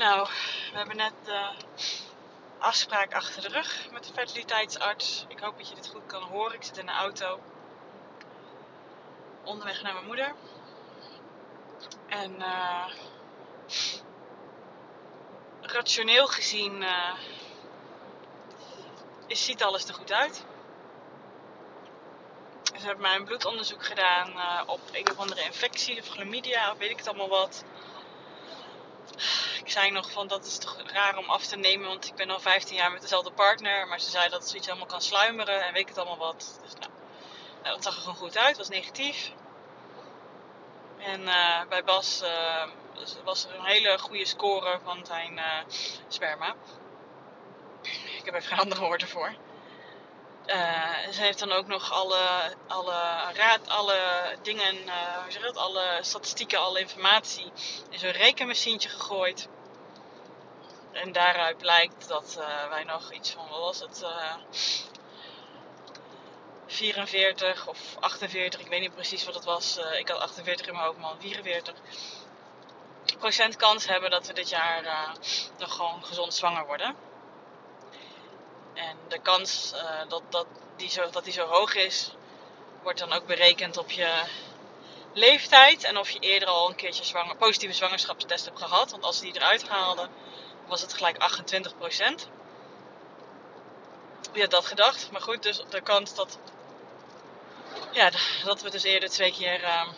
Nou, we hebben net de afspraak achter de rug met de fertiliteitsarts. Ik hoop dat je dit goed kan horen. Ik zit in de auto. Onderweg naar mijn moeder. En uh, rationeel gezien uh, ziet alles er goed uit. Ze hebben mij een bloedonderzoek gedaan uh, op een of andere infectie of chlamydia of weet ik het allemaal wat ik zei nog van dat is toch raar om af te nemen, want ik ben al 15 jaar met dezelfde partner. Maar ze zei dat zoiets helemaal kan sluimeren en weet het allemaal wat. Dus nou, nou dat zag er gewoon goed uit, was negatief. En uh, bij Bas uh, was er een hele goede score van zijn uh, sperma. Ik heb even andere woorden voor. Ze heeft dan ook nog alle, alle, raad, alle dingen, hoe zeg het, alle statistieken, alle informatie in zo'n rekenmachientje gegooid. En daaruit blijkt dat uh, wij nog iets van, wat was het? Uh, eh, 44 of 48, ik weet niet precies wat het was. Uh, ik had 48 in mijn hoofd, man 44 procent kans hebben dat we dit jaar nog gewoon gezond zwanger worden. En de kans dat, dat, die zo, dat die zo hoog is, wordt dan ook berekend op je leeftijd en of je eerder al een keertje zwanger, positieve zwangerschapstest hebt gehad. Want als ze die eruit haalden, was het gelijk 28 procent. Wie had dat gedacht? Maar goed, dus de kans dat, ja, dat we dus eerder twee keer uh,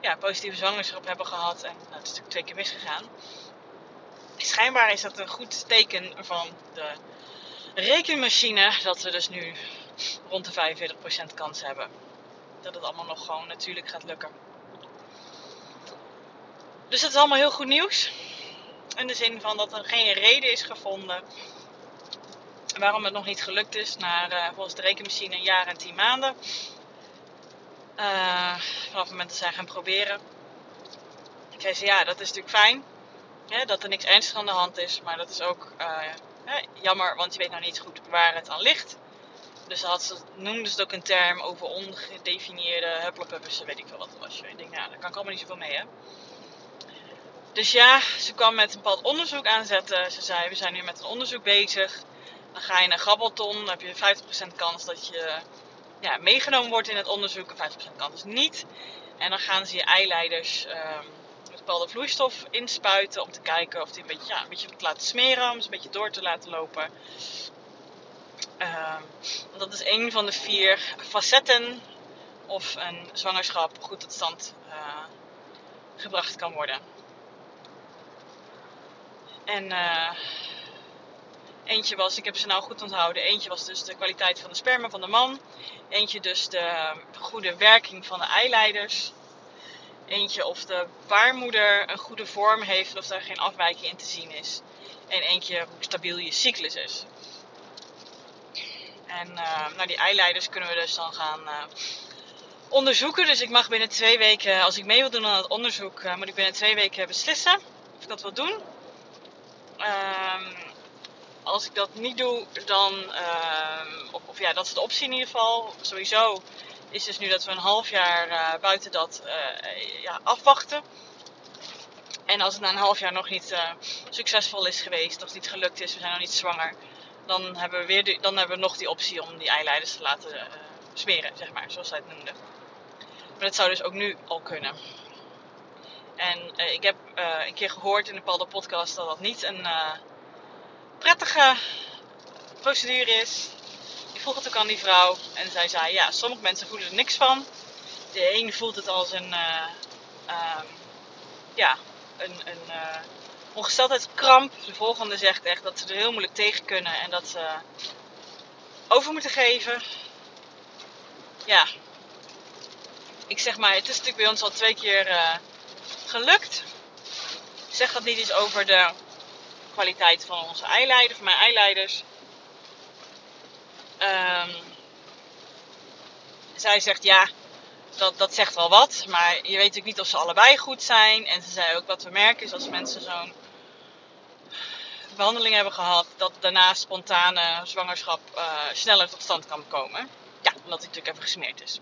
ja, positieve zwangerschap hebben gehad. En nou, het is natuurlijk twee keer misgegaan. Schijnbaar is dat een goed teken van de rekenmachine dat we dus nu rond de 45% kans hebben. Dat het allemaal nog gewoon natuurlijk gaat lukken. Dus dat is allemaal heel goed nieuws. In de zin van dat er geen reden is gevonden waarom het nog niet gelukt is. Na uh, volgens de rekenmachine een jaar en tien maanden. Uh, vanaf het moment dat zij gaan proberen. Ik zei ze ja, dat is natuurlijk fijn. Hè, dat er niks ernstigs aan de hand is. Maar dat is ook uh, jammer, want je weet nou niet goed waar het aan ligt. Dus had ze, noemden ze het ook een term over ongedefinieerde hupplepuppers, weet ik veel wat het was. Ik denk, nou, daar kan ik allemaal niet zoveel mee, hè. Dus ja, ze kwam met een bepaald onderzoek aanzetten. Ze zei, we zijn nu met een onderzoek bezig. Dan ga je naar Grabbelton, dan heb je 50% kans dat je ja, meegenomen wordt in het onderzoek. En 50% kans niet. En dan gaan ze je eileiders um, bepaalde vloeistof inspuiten. Om te kijken of die een beetje, ja, een beetje te laten smeren. Om ze een beetje door te laten lopen. Um, dat is een van de vier facetten of een zwangerschap goed tot stand uh, gebracht kan worden. En uh, eentje was, ik heb ze nou goed onthouden, eentje was dus de kwaliteit van de sperma van de man. Eentje dus de goede werking van de eileiders. Eentje of de baarmoeder een goede vorm heeft of daar geen afwijking in te zien is. En eentje hoe stabiel je cyclus is. En uh, nou, die eileiders kunnen we dus dan gaan uh, onderzoeken. Dus ik mag binnen twee weken, als ik mee wil doen aan het onderzoek, moet ik binnen twee weken beslissen of ik dat wil doen. Um, als ik dat niet doe, dan. Of, of, ja, dat is de optie in ieder geval. Sowieso is dus nu dat we een half jaar uh, buiten dat uh, ja, afwachten. En als het na een half jaar nog niet uh, succesvol is geweest, of niet gelukt is, we zijn nog niet zwanger, dan hebben we, weer dan hebben we nog die optie om die eileiders te laten smeren, zeg maar, zoals zij het noemden. Maar dat zou dus ook nu al kunnen. En ik heb een keer gehoord in een bepaalde podcast dat dat niet een prettige procedure is. Vroeg het ook aan die vrouw en zij zei: Ja, sommige mensen voelen er niks van. De een voelt het als een, um, ja, een, een ongesteldheidskramp. De volgende zegt echt dat ze er heel moeilijk tegen kunnen en dat ze over moeten geven. Ja, ik zeg maar, het is natuurlijk bij ons al twee keer gelukt. Zeg dat niet eens over de kwaliteit van onze eileider, van mijn eileiders. Um, zij zegt ja, dat, dat zegt wel wat, maar je weet natuurlijk niet of ze allebei goed zijn. En ze zei ook wat we merken is als mensen zo'n behandeling hebben gehad, dat daarna spontane zwangerschap uh, sneller tot stand kan komen. Ja, omdat hij natuurlijk even gesmeerd is.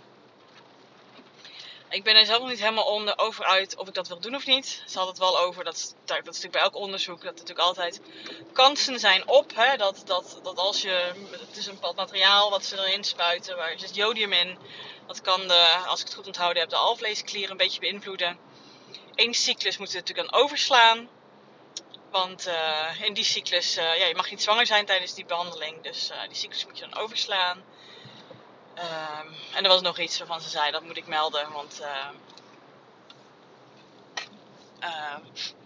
Ik ben er zelf nog niet helemaal onder, over uit of ik dat wil doen of niet. Ze had het wel over, dat, dat is natuurlijk bij elk onderzoek, dat er natuurlijk altijd kansen zijn op. Hè, dat, dat, dat als je, het is een bepaald materiaal wat ze erin spuiten, waar zit jodium in. Dat kan, de, als ik het goed onthouden heb, de alvleesklier een beetje beïnvloeden. Eén cyclus moet je natuurlijk dan overslaan. Want eh, in die cyclus, eh, ja, je mag niet zwanger zijn tijdens die behandeling. Dus eh, die cyclus moet je dan overslaan. Ehm, en er was nog iets waarvan ze zei, dat moet ik melden. Want eh, eh,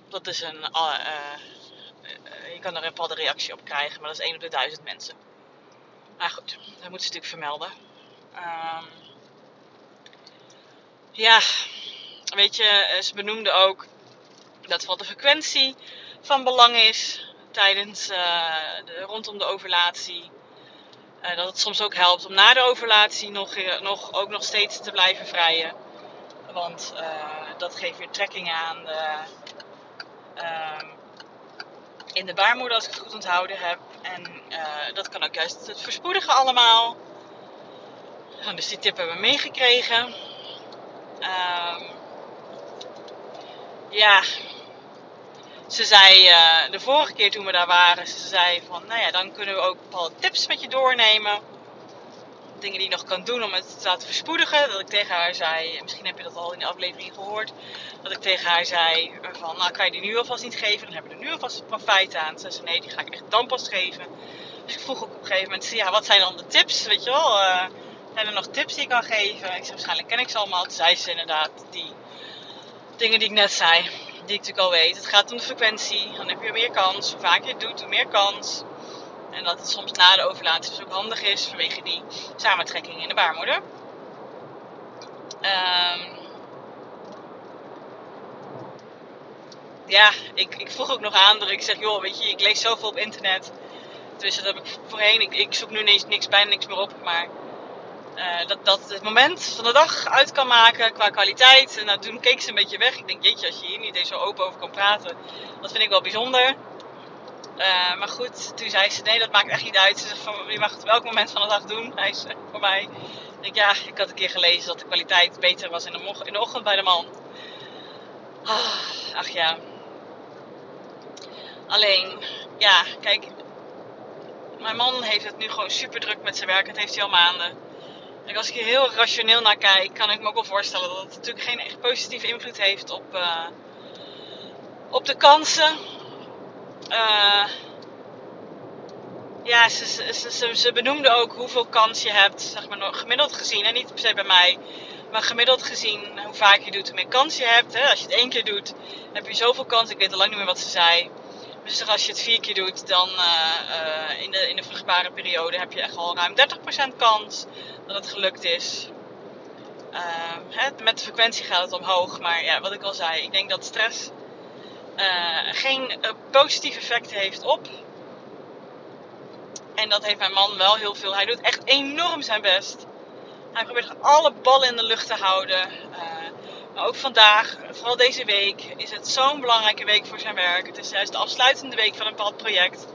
dat is een... eh, eh, je kan er een bepaalde reactie op krijgen, maar dat is 1 op de 1000 mensen. Maar goed, dat moeten ze natuurlijk vermelden. Ehm, ja, weet je, eh, ze benoemde ook dat vooral de frequentie van belang is tijdens de, rondom de ovulatie. Eh, dat het soms ook helpt om na de ovulatie nog, eh, nog, ook nog steeds te blijven vrijen. Want eh, dat geeft weer trekking aan de, ehm, in de baarmoeder, als ik het goed onthouden heb. En dat kan ook juist het verspoedigen allemaal. Nou, dus die tip hebben we meegekregen. Ehm, ja, ze zei eh, de vorige keer toen we daar waren, ze zei van, nou ja, dan kunnen we ook bepaalde tips met je doornemen. Dingen die je nog kan doen om het te laten verspoedigen. Dat ik tegen haar zei, misschien heb je dat al in de aflevering gehoord, dat ik tegen haar zei van, nou kan je die nu alvast niet geven, dan hebben we er nu alvast profijt aan. Ze zei, nee, die ga ik echt dan pas geven. Dus ik vroeg ook op een gegeven moment, ja, wat zijn dan de tips, weet je wel? Eh, zijn er nog tips die ik kan geven? Ik zei, waarschijnlijk ken ik ze allemaal. Toen zei ze inderdaad, die dingen die ik net zei, die ik natuurlijk al weet. Het gaat om de frequentie, dan heb je meer kans. Hoe vaker je het doet, hoe meer kans. En dat het soms na de ovulatie dus ook handig is vanwege die samentrekking in de baarmoeder. Ehm, ja, ik, ik vroeg ook nog aan dat ik zeg, joh, weet je, ik lees zoveel op internet. Dus dat heb ik voorheen. Ik, ik zoek nu niks, niks bijna niks meer op, maar eh, dat, dat het moment van de dag uit kan maken qua kwaliteit. En nou, toen keek ze een beetje weg. Ik denk, jeetje, als je hier niet eens zo open over kan praten, dat vind ik wel bijzonder. Eh, maar goed, toen zei ze, nee, dat maakt echt niet uit. Ze zegt, van, je mag het op elk moment van de dag doen. Hij is voor mij. Ik denk, ja, ik had een keer gelezen dat de kwaliteit beter was in de, ochtend bij de man. Ah, ach ja. Alleen, ja, kijk. Mijn man heeft het nu gewoon super druk met zijn werk. Dat heeft hij al maanden. Als ik hier heel rationeel naar kijk, kan ik me ook wel voorstellen dat het natuurlijk geen echt positieve invloed heeft op, eh, op de kansen. Eh, ja, ze, ze, ze, ze, benoemde ook hoeveel kans je hebt, zeg maar gemiddeld gezien. En niet per se bij mij, maar gemiddeld gezien hoe vaak je doet, hoe meer kans je hebt. Hè? Als je het één keer doet, heb je zoveel kans. Ik weet al lang niet meer wat ze zei. Dus als je het vier keer doet, dan eh, eh, in, de, in de vruchtbare periode heb je echt al ruim 30% kans dat het gelukt is. Ehm, met de frequentie gaat het omhoog, maar ja, wat ik al zei, ik denk dat stress eh, geen positief effect heeft op. En dat heeft mijn man wel heel veel. Hij doet echt enorm zijn best. Hij probeert alle ballen in de lucht te houden. Ook vandaag, vooral deze week, is het zo'n belangrijke week voor zijn werk. Het is juist de afsluitende week van een bepaald project.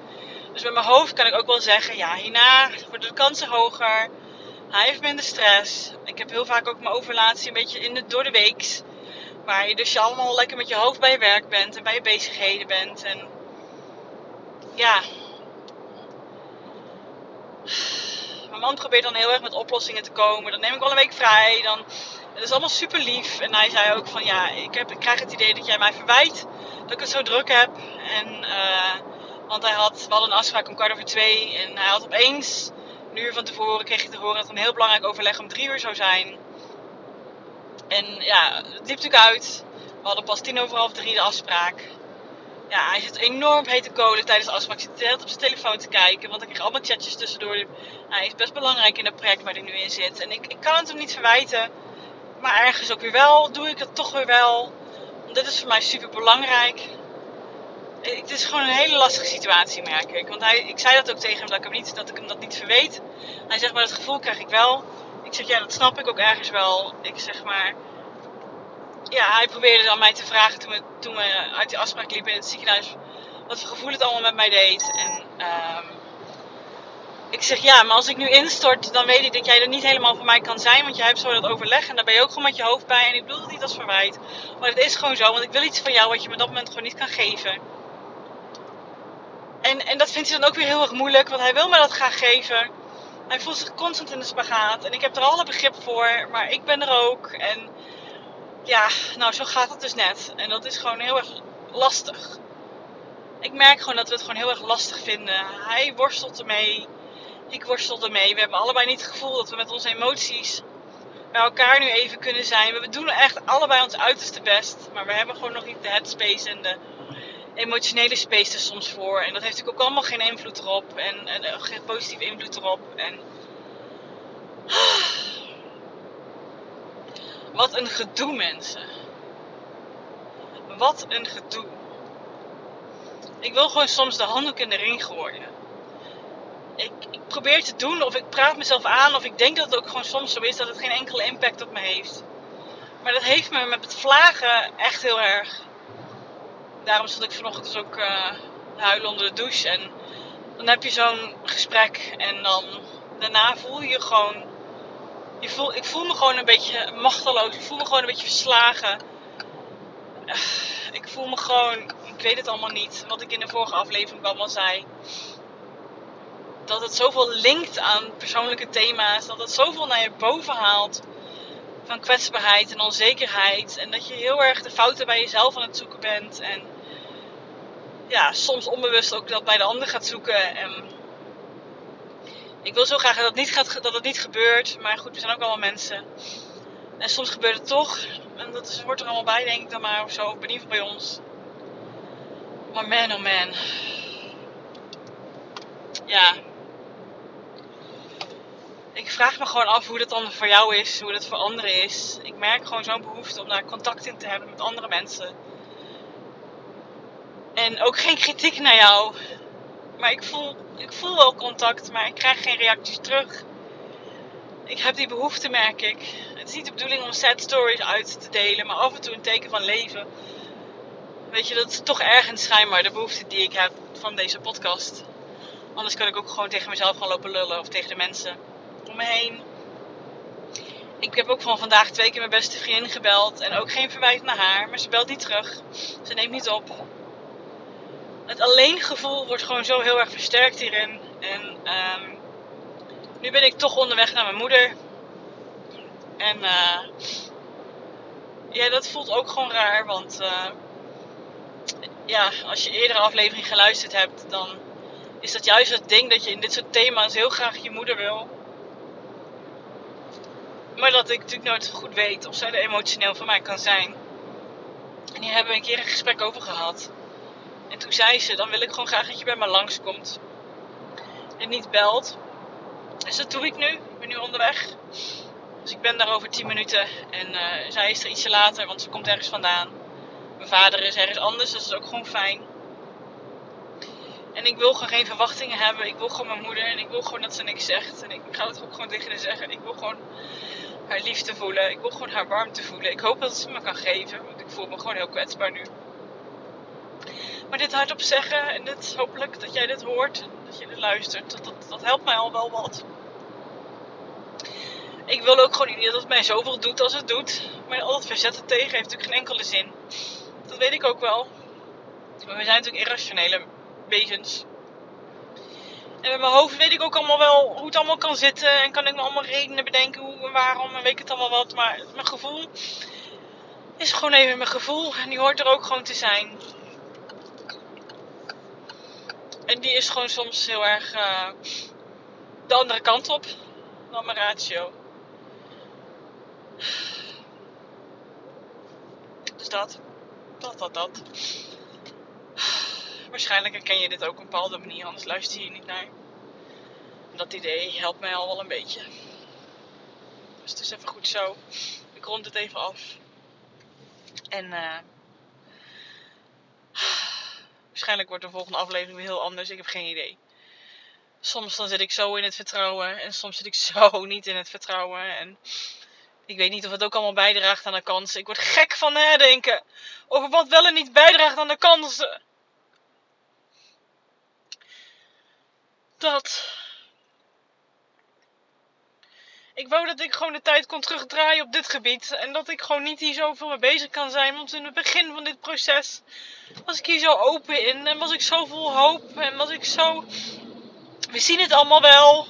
Dus met mijn hoofd kan ik ook wel zeggen, ja, hierna worden de kansen hoger. Hij heeft minder stress. Ik heb heel vaak ook mijn ovulatie een beetje in de, door de weeks. Waar je dus je allemaal lekker met je hoofd bij je werk bent en bij je bezigheden bent. En ja. Mijn man probeert dan heel erg met oplossingen te komen. Dan neem ik wel een week vrij. Dan, het is allemaal super lief. En hij zei ook van ja, ik, heb, ik krijg het idee dat jij mij verwijt dat ik het zo druk heb. En, eh, want hij had, we hadden een afspraak om kwart over twee. En hij had opeens, een uur van tevoren, kreeg ik te horen dat een heel belangrijk overleg om drie uur zou zijn. En ja, het liep natuurlijk uit. We hadden pas tien over half drie de afspraak. Ja, hij zit enorm hete kolen tijdens de afspraak. Hij zit de hele tijd op zijn telefoon te kijken. Want ik kreeg allemaal chatjes tussendoor. Hij is best belangrijk in het project waar hij nu in zit. En ik, ik kan het hem niet verwijten. Maar ergens ook weer wel. Doe ik het toch weer wel. Want dit is voor mij super belangrijk. Het is gewoon een hele lastige situatie, merk ik. Want hij, ik zei dat ook tegen hem dat ik, hem niet, dat ik hem dat niet verweet. Hij zegt, maar dat gevoel krijg ik wel. Ik zeg, ja, dat snap ik ook ergens wel. Ik zeg maar. Ja, hij probeerde dan mij te vragen toen we, toen we uit die afspraak liepen in het ziekenhuis. Wat voor gevoel het allemaal met mij deed. En ehm, ik zeg ja, maar als ik nu instort, dan weet ik dat jij er niet helemaal voor mij kan zijn. Want jij hebt zo dat overleg en daar ben je ook gewoon met je hoofd bij. En ik bedoel het niet als verwijt. Maar het is gewoon zo, want ik wil iets van jou wat je me op dat moment gewoon niet kan geven. En, en dat vindt hij dan ook weer heel erg moeilijk, want hij wil me dat graag geven. Hij voelt zich constant in de spagaat. En ik heb er alle begrip voor, maar ik ben er ook. En ja, nou zo gaat het dus net. En dat is gewoon heel erg lastig. Ik merk gewoon dat we het gewoon heel erg lastig vinden. Hij worstelt ermee. Ik worstel ermee. We hebben allebei niet het gevoel dat we met onze emoties bij elkaar nu even kunnen zijn. We doen echt allebei ons uiterste best. Maar we hebben gewoon nog niet de headspace en de emotionele space er soms voor. En dat heeft natuurlijk ook allemaal geen invloed erop. En, en eh, geen positieve invloed erop. En... Wat een gedoe, mensen. Wat een gedoe. Ik wil gewoon soms de handdoek in de ring gooien. Ik, ik, probeer te doen of ik praat mezelf aan of ik denk dat het ook gewoon soms zo is dat het geen enkele impact op me heeft. Maar dat heeft me met het vlagen echt heel erg. Daarom stond ik vanochtend dus ook uh, huilen onder de douche. En dan heb je zo'n gesprek en dan daarna voel je gewoon. Voel, ik voel me gewoon een beetje machteloos. Ik voel me gewoon een beetje verslagen. Ik voel me gewoon ik weet het allemaal niet. Wat ik in de vorige aflevering allemaal zei. Dat het zoveel linkt aan persoonlijke thema's. Dat het zoveel naar je boven haalt. Van kwetsbaarheid en onzekerheid. En dat je heel erg de fouten bij jezelf aan het zoeken bent. En ja, soms onbewust ook dat bij de ander gaat zoeken. En ik wil zo graag dat het, niet gaat, dat het niet gebeurt. Maar goed, we zijn ook allemaal mensen. En soms gebeurt het toch. En dat is, hoort er allemaal bij, denk ik dan maar. Of zo. In ieder geval bij ons. Maar man, oh man. Ja. Ik vraag me gewoon af hoe dat dan voor jou is, hoe dat voor anderen is. Ik merk gewoon zo'n behoefte om daar contact in te hebben met andere mensen. En ook geen kritiek naar jou. Maar ik voel, ik voel wel contact, maar ik krijg geen reacties terug. Ik heb die behoefte, merk ik. Het is niet de bedoeling om sad stories uit te delen, maar af en toe een teken van leven weet je, dat is toch ergens schijnbaar de behoefte die ik heb van deze podcast. Anders kan ik ook gewoon tegen mezelf gaan lopen lullen of tegen de mensen om me heen. Ik heb ook van vandaag twee keer mijn beste vriendin gebeld en ook geen verwijt naar haar, maar ze belt niet terug. Ze neemt niet op. Het alleengevoel wordt gewoon zo heel erg versterkt hierin. En um, nu ben ik toch onderweg naar mijn moeder. En uh, ja, dat voelt ook gewoon raar, want uh, ja, als je eerdere aflevering geluisterd hebt, dan is dat juist het ding dat je in dit soort thema's heel graag je moeder wil. Maar dat ik natuurlijk nooit goed weet of zij er emotioneel voor mij kan zijn. En hier hebben we een keer een gesprek over gehad. En toen zei ze, dan wil ik gewoon graag dat je bij me langskomt. En niet belt. Dus dat doe ik nu. Ik ben nu onderweg. Dus ik ben daar over 10 minuten. En uh, zij is er ietsje later, want ze komt ergens vandaan. Mijn vader is ergens anders, dus dat is ook gewoon fijn. En ik wil gewoon geen verwachtingen hebben. Ik wil gewoon mijn moeder en ik wil gewoon dat ze niks zegt. En ik ga het ook gewoon tegen haar zeggen. Ik wil gewoon haar liefde voelen. Ik wil gewoon haar warmte voelen. Ik hoop dat ze me kan geven, want ik voel me gewoon heel kwetsbaar nu. Maar dit hardop zeggen en dit, hopelijk dat jij dit hoort dat je dit luistert, dat, dat, dat helpt mij al wel wat. Ik wil ook gewoon niet dat het mij zoveel doet als het doet. Maar al het verzetten tegen heeft natuurlijk geen enkele zin dat weet ik ook wel. Maar we zijn natuurlijk irrationele wezens. En met mijn hoofd weet ik ook allemaal wel hoe het allemaal kan zitten. En kan ik me allemaal redenen bedenken hoe en waarom en weet ik het allemaal wat. Maar mijn gevoel is gewoon even mijn gevoel. En die hoort er ook gewoon te zijn. En die is gewoon soms heel erg uh, de andere kant op dan mijn ratio. Dus dat dat, dat, dat. Waarschijnlijk herken je dit ook op een bepaalde manier, anders luister je niet naar. Dat idee helpt mij al wel een beetje. Dus het is even goed zo. Ik rond het even af. En uh, waarschijnlijk wordt de volgende aflevering weer heel anders. Ik heb geen idee. Soms dan zit ik zo in het vertrouwen en soms zit ik zo niet in het vertrouwen. En ik weet niet of het ook allemaal bijdraagt aan de kansen. Ik word gek van nadenken over wat wel en niet bijdraagt aan de kansen. Dat. Ik wou dat ik gewoon de tijd kon terugdraaien op dit gebied. En dat ik gewoon niet hier zoveel mee bezig kan zijn. Want in het begin van dit proces was ik hier zo open in. En was ik zo vol hoop. En was ik zo... We zien het allemaal wel.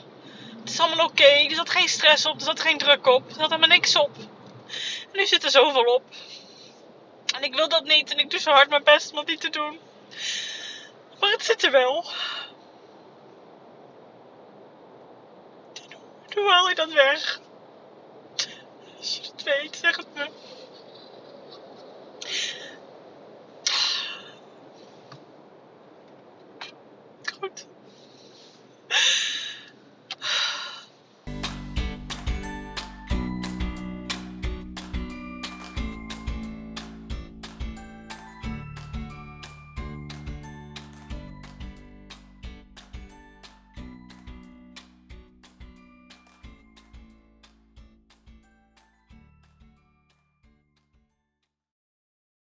Het is allemaal oké. Er zat geen stress op. Er zat geen druk op. Er zat helemaal niks op. En nu zit er zoveel op. En ik wil dat niet. En ik doe zo hard mijn best om dat niet te doen. Maar het zit er wel. Hoe haal je dat weg? Als je het weet, zeg het me.